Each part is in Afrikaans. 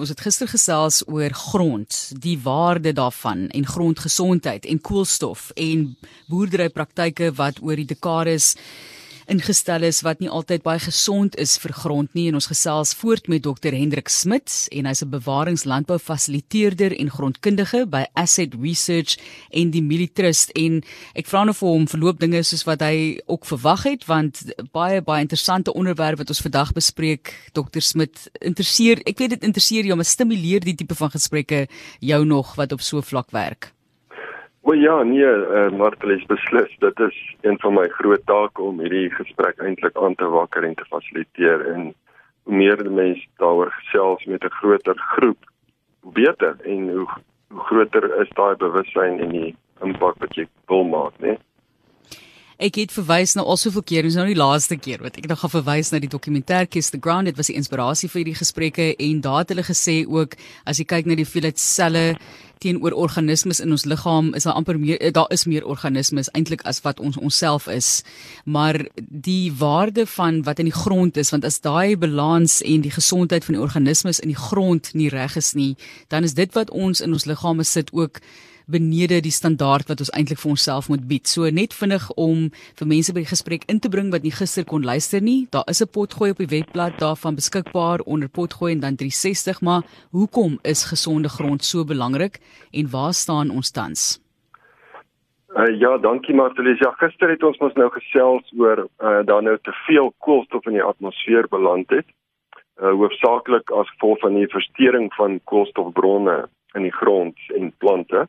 Ons het gister gesels oor grond, die waarde daarvan en grondgesondheid en koolstof en boerderypraktyke wat oor die dekades ingestel is wat nie altyd baie gesond is vir grond nie. En ons gesels voort met Dr Hendrik Smits en hy's 'n bewaringslandboufasiliteerder en grondkundige by Asset Research en die Militrust en ek vra nou vir hom verloop dinge soos wat hy ook verwag het want baie baie interessante onderwerp wat ons vandag bespreek. Dr Smit interesseer ek weet dit interesseer jou maar stimuleer die tipe van gesprekke jou nog wat op so vlak werk O ja, nee, uh, Martelis beslis, dit is een van my groot take om hierdie gesprek eintlik aan te wakker en te fasiliteer en hoe meer mense daaroor gesels met 'n groter groep, hoe beter en hoe, hoe groter is daai bewussyn en die impak wat jy wil maak, né? Ek het verwys na al soveel keer, dis nou die laaste keer wat ek nog gaan verwys na die dokumentêr Kiss the Ground. Dit was die inspirasie vir hierdie gesprekke en daar het hulle gesê ook as jy kyk na die hoeveelheid selle teenoor organismes in ons liggaam is daar amper meer eh, daar is meer organismes eintlik as wat ons onsself is maar die waarde van wat in die grond is want as daai balans en die gesondheid van die organismes in die grond nie reg is nie dan is dit wat ons in ons liggame sit ook benede die standaard wat ons eintlik vir onsself moet bied. So net vinnig om vir mense by die gesprek in te bring wat nie gister kon luister nie. Daar is 'n potgooi op die webblad daarvan beskikbaar onder potgooi en dan 360, maar hoekom is gesonde grond so belangrik en waar staan ons tans? Uh, ja, dankie Martelis. Ja, gister het ons mos nou gesels oor uh, daar nou te veel koolstof in die atmosfeer beland het. Uh, hoofsaaklik as gevolg van die verstoring van koolstofbronne in die grond en plante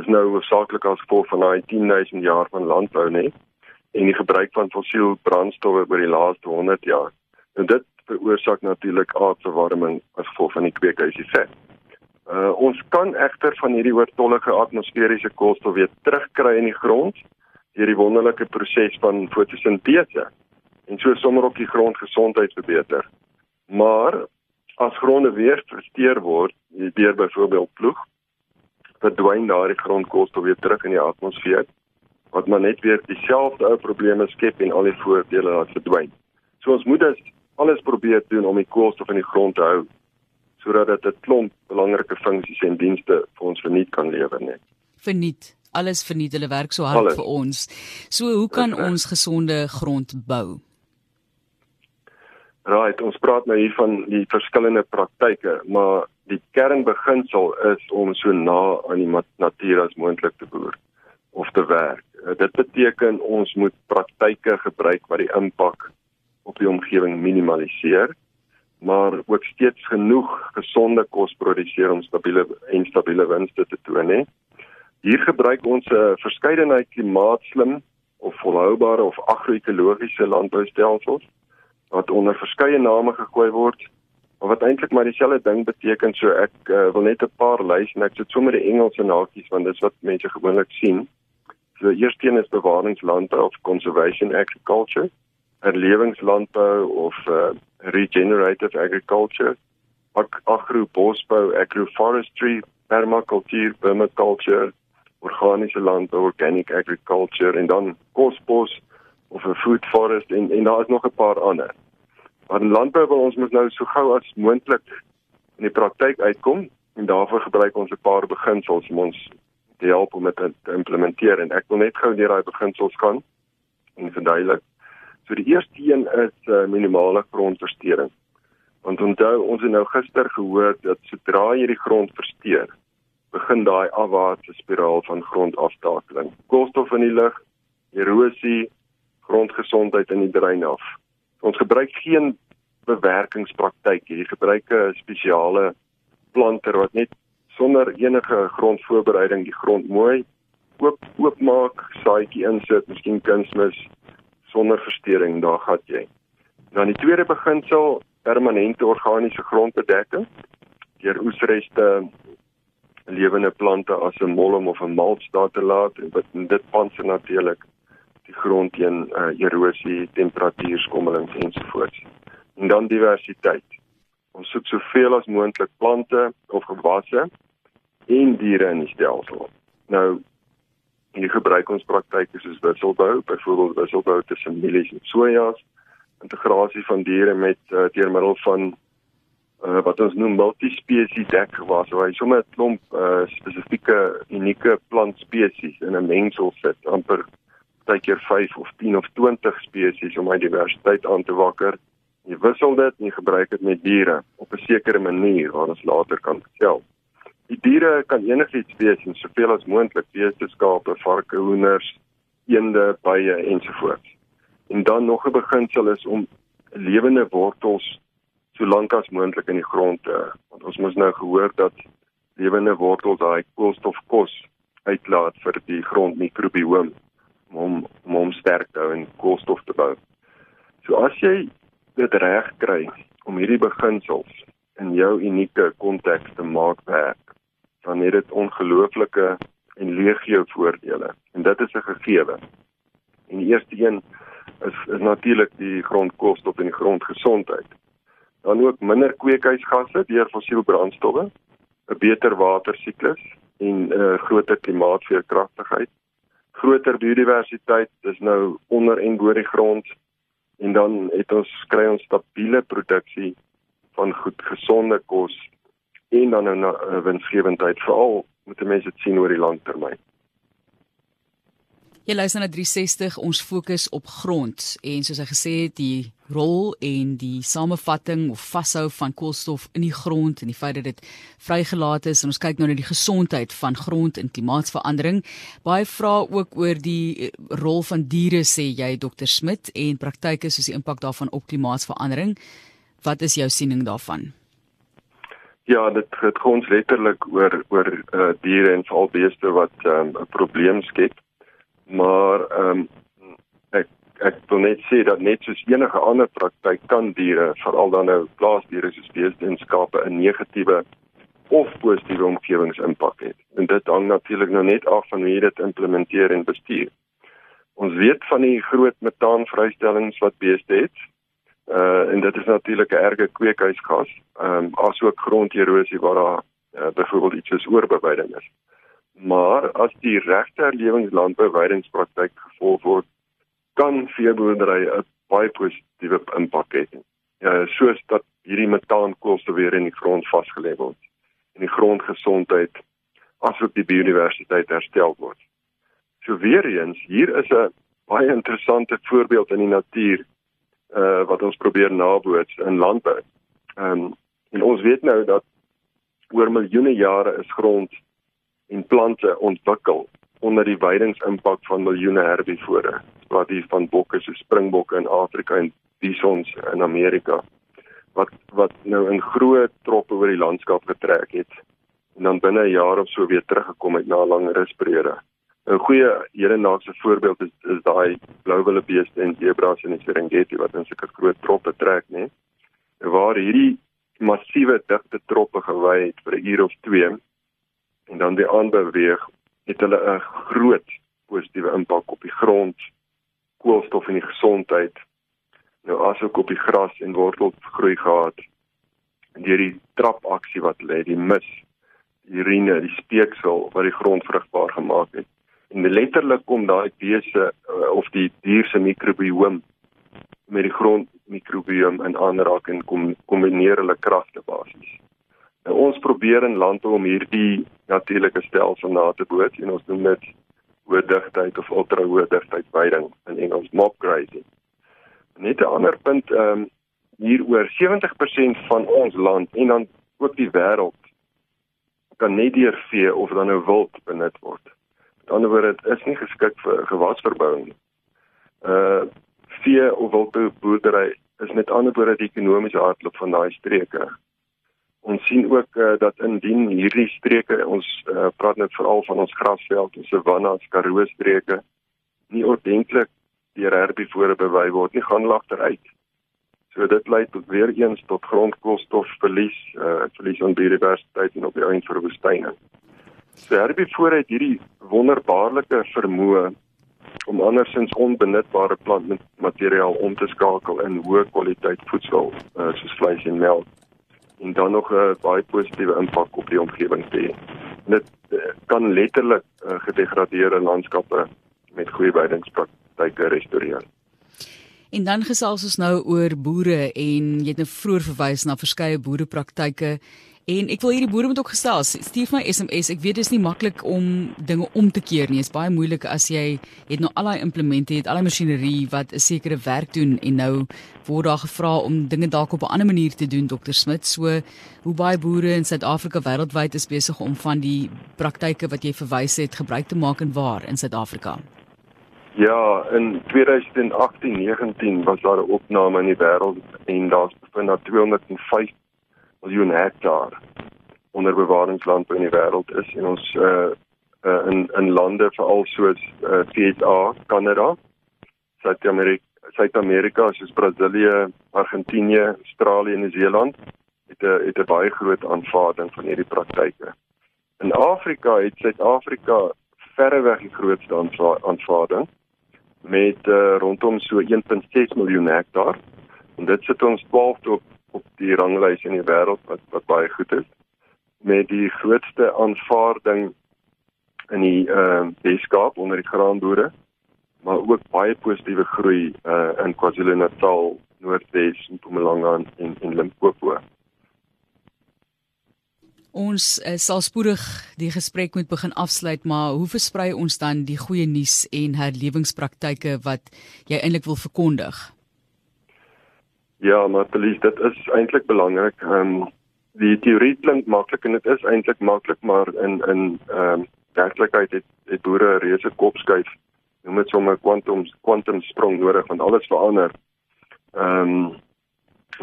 is nou hoofsaaklik as gevolg van daai 10000 jaar van landbou nê en die gebruik van fossiel brandstowwe oor die laaste 100 jaar. En dit veroorsaak natuurlik aardverwarming as gevolg van die kweekhuiseffek. Uh ons kan egter van hierdie oortollige atmosferiese koolstof weer terugkry in die grond deur die wonderlike proses van fotosintese en so sommer ook die grondgesondheid verbeter. Maar as gronde weer versteur word deur byvoorbeeld ploeg verdwyn daardie grondkoolstof weer terug in die atmosfeer wat maar net weer dieselfde ou probleme skep en al die voordele laat verdwyn. So ons moet dus alles probeer doen om die koolstof in die grond te hou sodat dit 'n klomp belangrike funksies en dienste vir ons verniet kan lewer net. Verniet alles verniet hulle werk so hard alles. vir ons. So hoe kan ons gesonde grond bou? Right, ons praat nou hier van die verskillende praktyke, maar die kernbeginsel is om so na aan die natuur as moontlik te boer of te werk. Eh, dit beteken ons moet praktyke gebruik wat die impak op die omgewing minimaliseer, maar ook steeds genoeg gesonde kos produseer om stabiele en stabiele winste te toon hè. Hier gebruik ons 'n verskeidenheid klimaatslim of volhoubare of agro-ekologiese landboustelsels wat onder verskeie name gegooi word wat eintlik maar dieselfde ding beteken so ek uh, wil net 'n paar lys en ek sit sommer die Engelse nakies want dis wat mense gewoonlik sien. So eersteen is bewaringslandbou of conservation agriculture, herlewingslandbou of uh, regenerative agriculture, Ag agrobosbou, agroforestry, permakultuur, permaculture, organiese landbou, organic agriculture en dan kosbos of 'n food forest en en daar is nog 'n paar ander. Maar in landbou wil ons moet nou so gou as moontlik in die praktyk uitkom en daarvoor gebruik ons 'n paar beginsels om ons te help om dit te implementeer en ek wil net gou deur daai beginsels gaan en verduidelik. So die eerste een is uh, minimale grondversteuring. Want onthou ons het nou gister gehoor dat sodra jy die grond versteur, begin daai afwaartse spiraal van grondaftakeling. Koolstof in die lug, erosie, grondgesondheid in die drein af. Ons gebruik geen bewerkingspraktyk hier. Gebruik 'n spesiale planter wat net sonder enige grondvoorbereiding die grond mooi oop oopmaak, saaitjie insit, miskien kunsmis sonder verstoring, daar gaan jy. Dan die tweede beginsel, permanente organiese grondbedekking deur oesreste lewende plante as 'n molm of 'n mulch daar te laat en dit panse natuurlik die grond teen uh, erosie, temperatuurskommelings ensovoorts. En dan diversiteit. Ons soek soveel as moontlik plante of gewasse en diere in die stelsel. Nou hier gebruik ons praktyke soos wisselbou, byvoorbeeld wisselbou tussen mielies en sojas, integrasie van diere met uh, deur middel van uh, wat ons noem multispesie dekgewas waar hy sommer 'n klomp uh, spesifieke unieke plantspesies in 'n mengsel sit amper partykeer 5 of 10 of 20 spesies om hy diversiteit aan te wakker. Jy wissel dit en jy gebruik dit met diere op 'n sekere manier waar ons later kan vertel. Die diere kan enigiets wees en soveel as moontlik beeste skape varke hoenders eende bye ensovoorts. En dan nog 'n beginsel is om lewende wortels so lank as moontlik in die grond te want ons moes nou gehoor dat lewende wortels daai koolstof kos uitlaat vir die grondmikrobiom om om hom sterk te hou en koolstof te bou. So as jy dit reg kry om hierdie beginsels in jou unieke konteks te maak werk, dan het dit ongelooflike en legio voordele en dit is 'n gegewe. En die eerste een is is natuurlik die grondkoolstof en die grondgesondheid dan ook minder kweekhuisgasse deur fossielbrandstowwe, 'n beter watersiklus en 'n uh, groter klimaatveerkragtigheid, groter biodiversiteit, dis nou onder en bo die grond en dan het ons kry ons stabiele produksie van goed gesonde kos en dan 'n nou winsgewendheid veral moet mense dit sien oor die lang termyn. Jy luister na 360, ons fokus op grond en soos hy gesê het, die rol en die samevatting of vashou van koolstof in die grond en die feit dat dit vrygelaat is en ons kyk nou na die gesondheid van grond en klimaatsverandering. Baie vra ook oor die eh, rol van diere sê jy Dr Smit en praktyke soos die impak daarvan op klimaatsverandering. Wat is jou siening daarvan? Ja, dit het ons letterlik oor oor uh, diere en veral beeste wat ehm, 'n um, probleem skep maar ehm um, ek ek wil net sê dat net soos enige ander praktyk kan diere veral dan nou plaasdiere soos beeste en skape 'n negatiewe of positiewe omgewingsimpak het. En dit hang natuurlik nou net af van hoe jy dit implementeer en bestuur. Ons weet van die groot metaanvrystellings wat beeste het. Uh en dit is natuurlik 'n erge kweekhuisgas, ehm um, asook gronderosie waar daar uh, byvoorbeeld iets soos oorbeweiding is maar as die regte herlewingslandbouweidingspraktyk gevolg word, kan veeboerdery 'n baie positiewe impak hê. Ja, soos dat hierdie metaankoolstof weer in die grond vasgelê word en die grondgesondheid asook die biodiversiteit herstel word. So weer eens, hier is 'n baie interessante voorbeeld in die natuur uh wat ons probeer naboots in landbou. Ehm um, en ons weet nou dat oor miljoene jare is grond en plante ontwikkel onder die weidingsimpak van miljoene herbivore. Wat hier van bokke so springbokke in Afrika en bisons in Amerika wat wat nou in groot troppe oor die landskap getrek het en dan binne 'n jaar of so weer teruggekom het na 'n lang rusperiode. 'n Goeie hedendaagse voorbeeld is is daai blouwille beeste en zebras in die Serengeti wat in sulke groot troppe trek, né? Waar hierdie massiewe digte troppe gewy het vir 'n uur of 2 en dan weer aanbeweeg, het hulle 'n groot positiewe impak op die grond, koolstof en die gesondheid. Nou asook op die gras en wortelgroei gehad. En deur die trapaksie wat lê, die mis, die urine, die speeksel wat die grond vrugbaar gemaak het. En letterlik kom daai wese uh, of die dier se mikrobiom met die grond mikrobiom in aanraking kom kombineer hulle kragte basies. Nou, ons probeer in lande om hierdie natuurlike stelsel na te boots en ons noem dit hoë digtheid of ultra hoë digtheid veiding in Engels mob grazing. Net 'n ander punt ehm um, hieroor 70% van ons land en dan ook die wêreld kan net deur vee of dan nou wild benut word. Met ander woorde, dit is nie geskik vir gewasverbouing nie. Uh vee of wildboerdery is met ander woorde die ekonomiese hartklop van daai streke ons sien ook uh, dat indien hierdie streke ons uh, praat net veral van ons grasveld en savannas karoo streke nie ordentlik deur herbivore bewy word nie gaan lagteruit. So dit lei tot weer eens tot grondkoolstofverlies, uh, verlies aan biodiversiteit en op die einde vir woestyne. So herbivore het hierdie wonderbaarlike vermoë om andersins onbenutbare plantmateriaal om te skakel in hoë kwaliteit voedsel uh, soos vleis en melk en dan nog 'n baie positiewe impak op die omgewing te hê. Dit eh, kan letterlik uh, gedegradeerde landskappe met goeie weidingspraktyke restoreer. En dan gesels ons nou oor boere en jy het nou vroeër verwys na verskeie boerepraktyke En ek wil hierdie boere moet ook gestel. Stuur my SMS. Ek weet dit is nie maklik om dinge om te keer nie. Dit is baie moeilik as jy het nou al daai implemente, het al daai masjinerie wat 'n sekere werk doen en nou word daar gevra om dinge dalk op 'n ander manier te doen, Dr Smit. So hoe baie boere in Suid-Afrika wêreldwyd is besig om van die praktyke wat jy verwys het gebruik te maak en waar in Suid-Afrika? Ja, in 2018-19 was daar 'n opname in die wêreld en daar's bevind dat 205 miljoen hektaar onder bewaringslandbou in die wêreld is en ons uh, uh in in lande veral soos uh, VSA, Kanada, Suid-Amerika, Suid-Amerika soos Brasilië, Argentinië, Australië en Nieu-Seeland het 'n het 'n baie groot aanvaarding van hierdie praktyke. In Afrika het Suid-Afrika verreweg die grootste aanvaarding met uh, rondom so 1.6 miljoen hektaar en dit sit ons 12 op op die ranglys in die wêreld wat wat baie goed is met die grootste aanvaarding in die ehm uh, Weskaap onder die graanboere maar ook baie positiewe groei uh, in KwaZulu-Natal, Noordwes, Mpumalanga en en Limpopo. Ons uh, sal spoedig die gesprek moet begin afsluit, maar hoe versprei ons dan die goeie nuus en herlewingspraktyke wat jy eintlik wil verkondig? Ja, maar Felies, dit is eintlik belangrik. Ehm um, die teorie klink maklik en dit is eintlik maklik, maar in in ehm um, werklikheid het het boere 'n reuse kopskuif. Noem dit sommer kwantum kwantum sprong nodig want alles verander. Ehm um,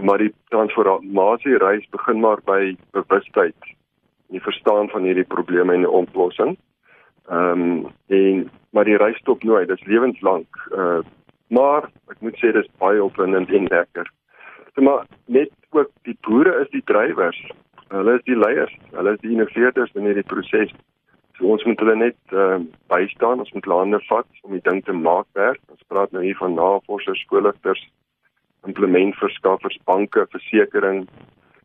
maar die transformasie reis begin maar by bewustheid. Die verstaan van hierdie probleme en die oplossing. Ehm um, en maar die reis stop nooit. Dit is lewenslank. Uh maar ek moet sê dis baie opwindend en lekker. Maar net ook die boere is die drywers. Hulle is die leiers. Hulle is die innoveerders in hierdie proses. So ons moet hulle net ehm uh, bystaan, ons moet hulle hande vat om die ding te maak werk. Ons praat nou hier van navorsers, skoolligters, implementverskaffers, banke, versekerings,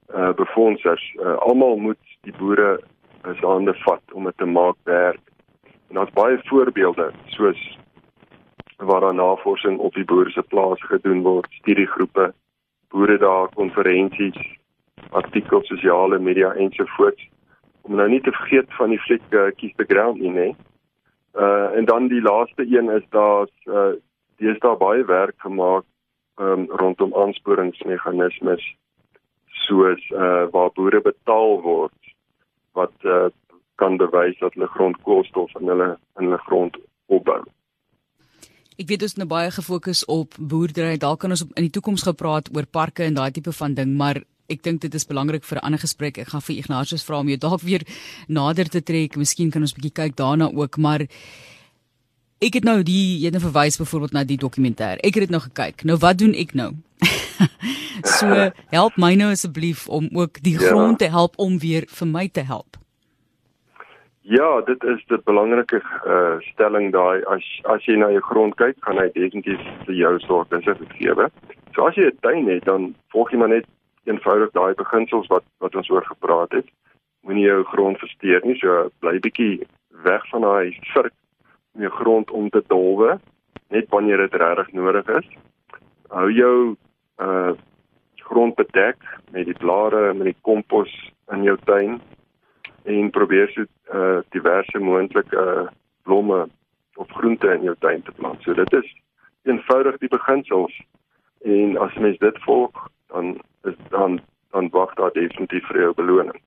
eh uh, befondsers. Uh, Almal moet die boere se hande vat om dit te maak werk. En daar's baie voorbeelde soos waar daar navorsing op die boere se plaas gedoen word, studiegroepe boere daar konferensies, artikels, sosiale media ensovoorts om nou nie te vergeet van die fliek uh, Kies the Ground nie, nee. Uh en dan die laaste een is daar's uh dis daar baie werk gemaak um, rondom aansporingsmeganismes soos uh waar boere betaal word wat uh kan bewys dat hulle grondkoolstof in hulle in hulle grond opbou. Ek weet ons nou baie gefokus op boerdery. Dalk kan ons op, in die toekoms gepraat oor parke en daai tipe van ding, maar ek dink dit is belangrik vir 'n ander gesprek. Ek gaan vir Ignatius vra om jou dalk weer nader te trek. Miskien kan ons 'n bietjie kyk daarna ook, maar ek het nou die jy het nou verwys byvoorbeeld na die dokumentêr. Ek het dit nou gekyk. Nou wat doen ek nou? so help my nou asseblief om ook die ja. grond te help om weer vir my te help. Ja, dit is 'n belangrike uh, stelling daai as as jy na jou grond kyk, gaan hy definitief vir jou sorg en dit gee. So as jy 'n tuin het, dan volg jy maar net eenvoudig daai beginsels wat wat ons oor gepraat het. Moenie jou grond versteur nie, so bly bietjie weg van daai virk in jou grond om te dolwe, net wanneer dit regtig nodig is. Hou jou uh grond bedek met die blare en met die kompos in jou tuin en probeer so uh diverse moontlike uh, blomme of groente in jou tuin te plant. So dit is eenvoudig die beginsels en as mens dit volg, dan is dan dan wag daar definitief vir jou beloning.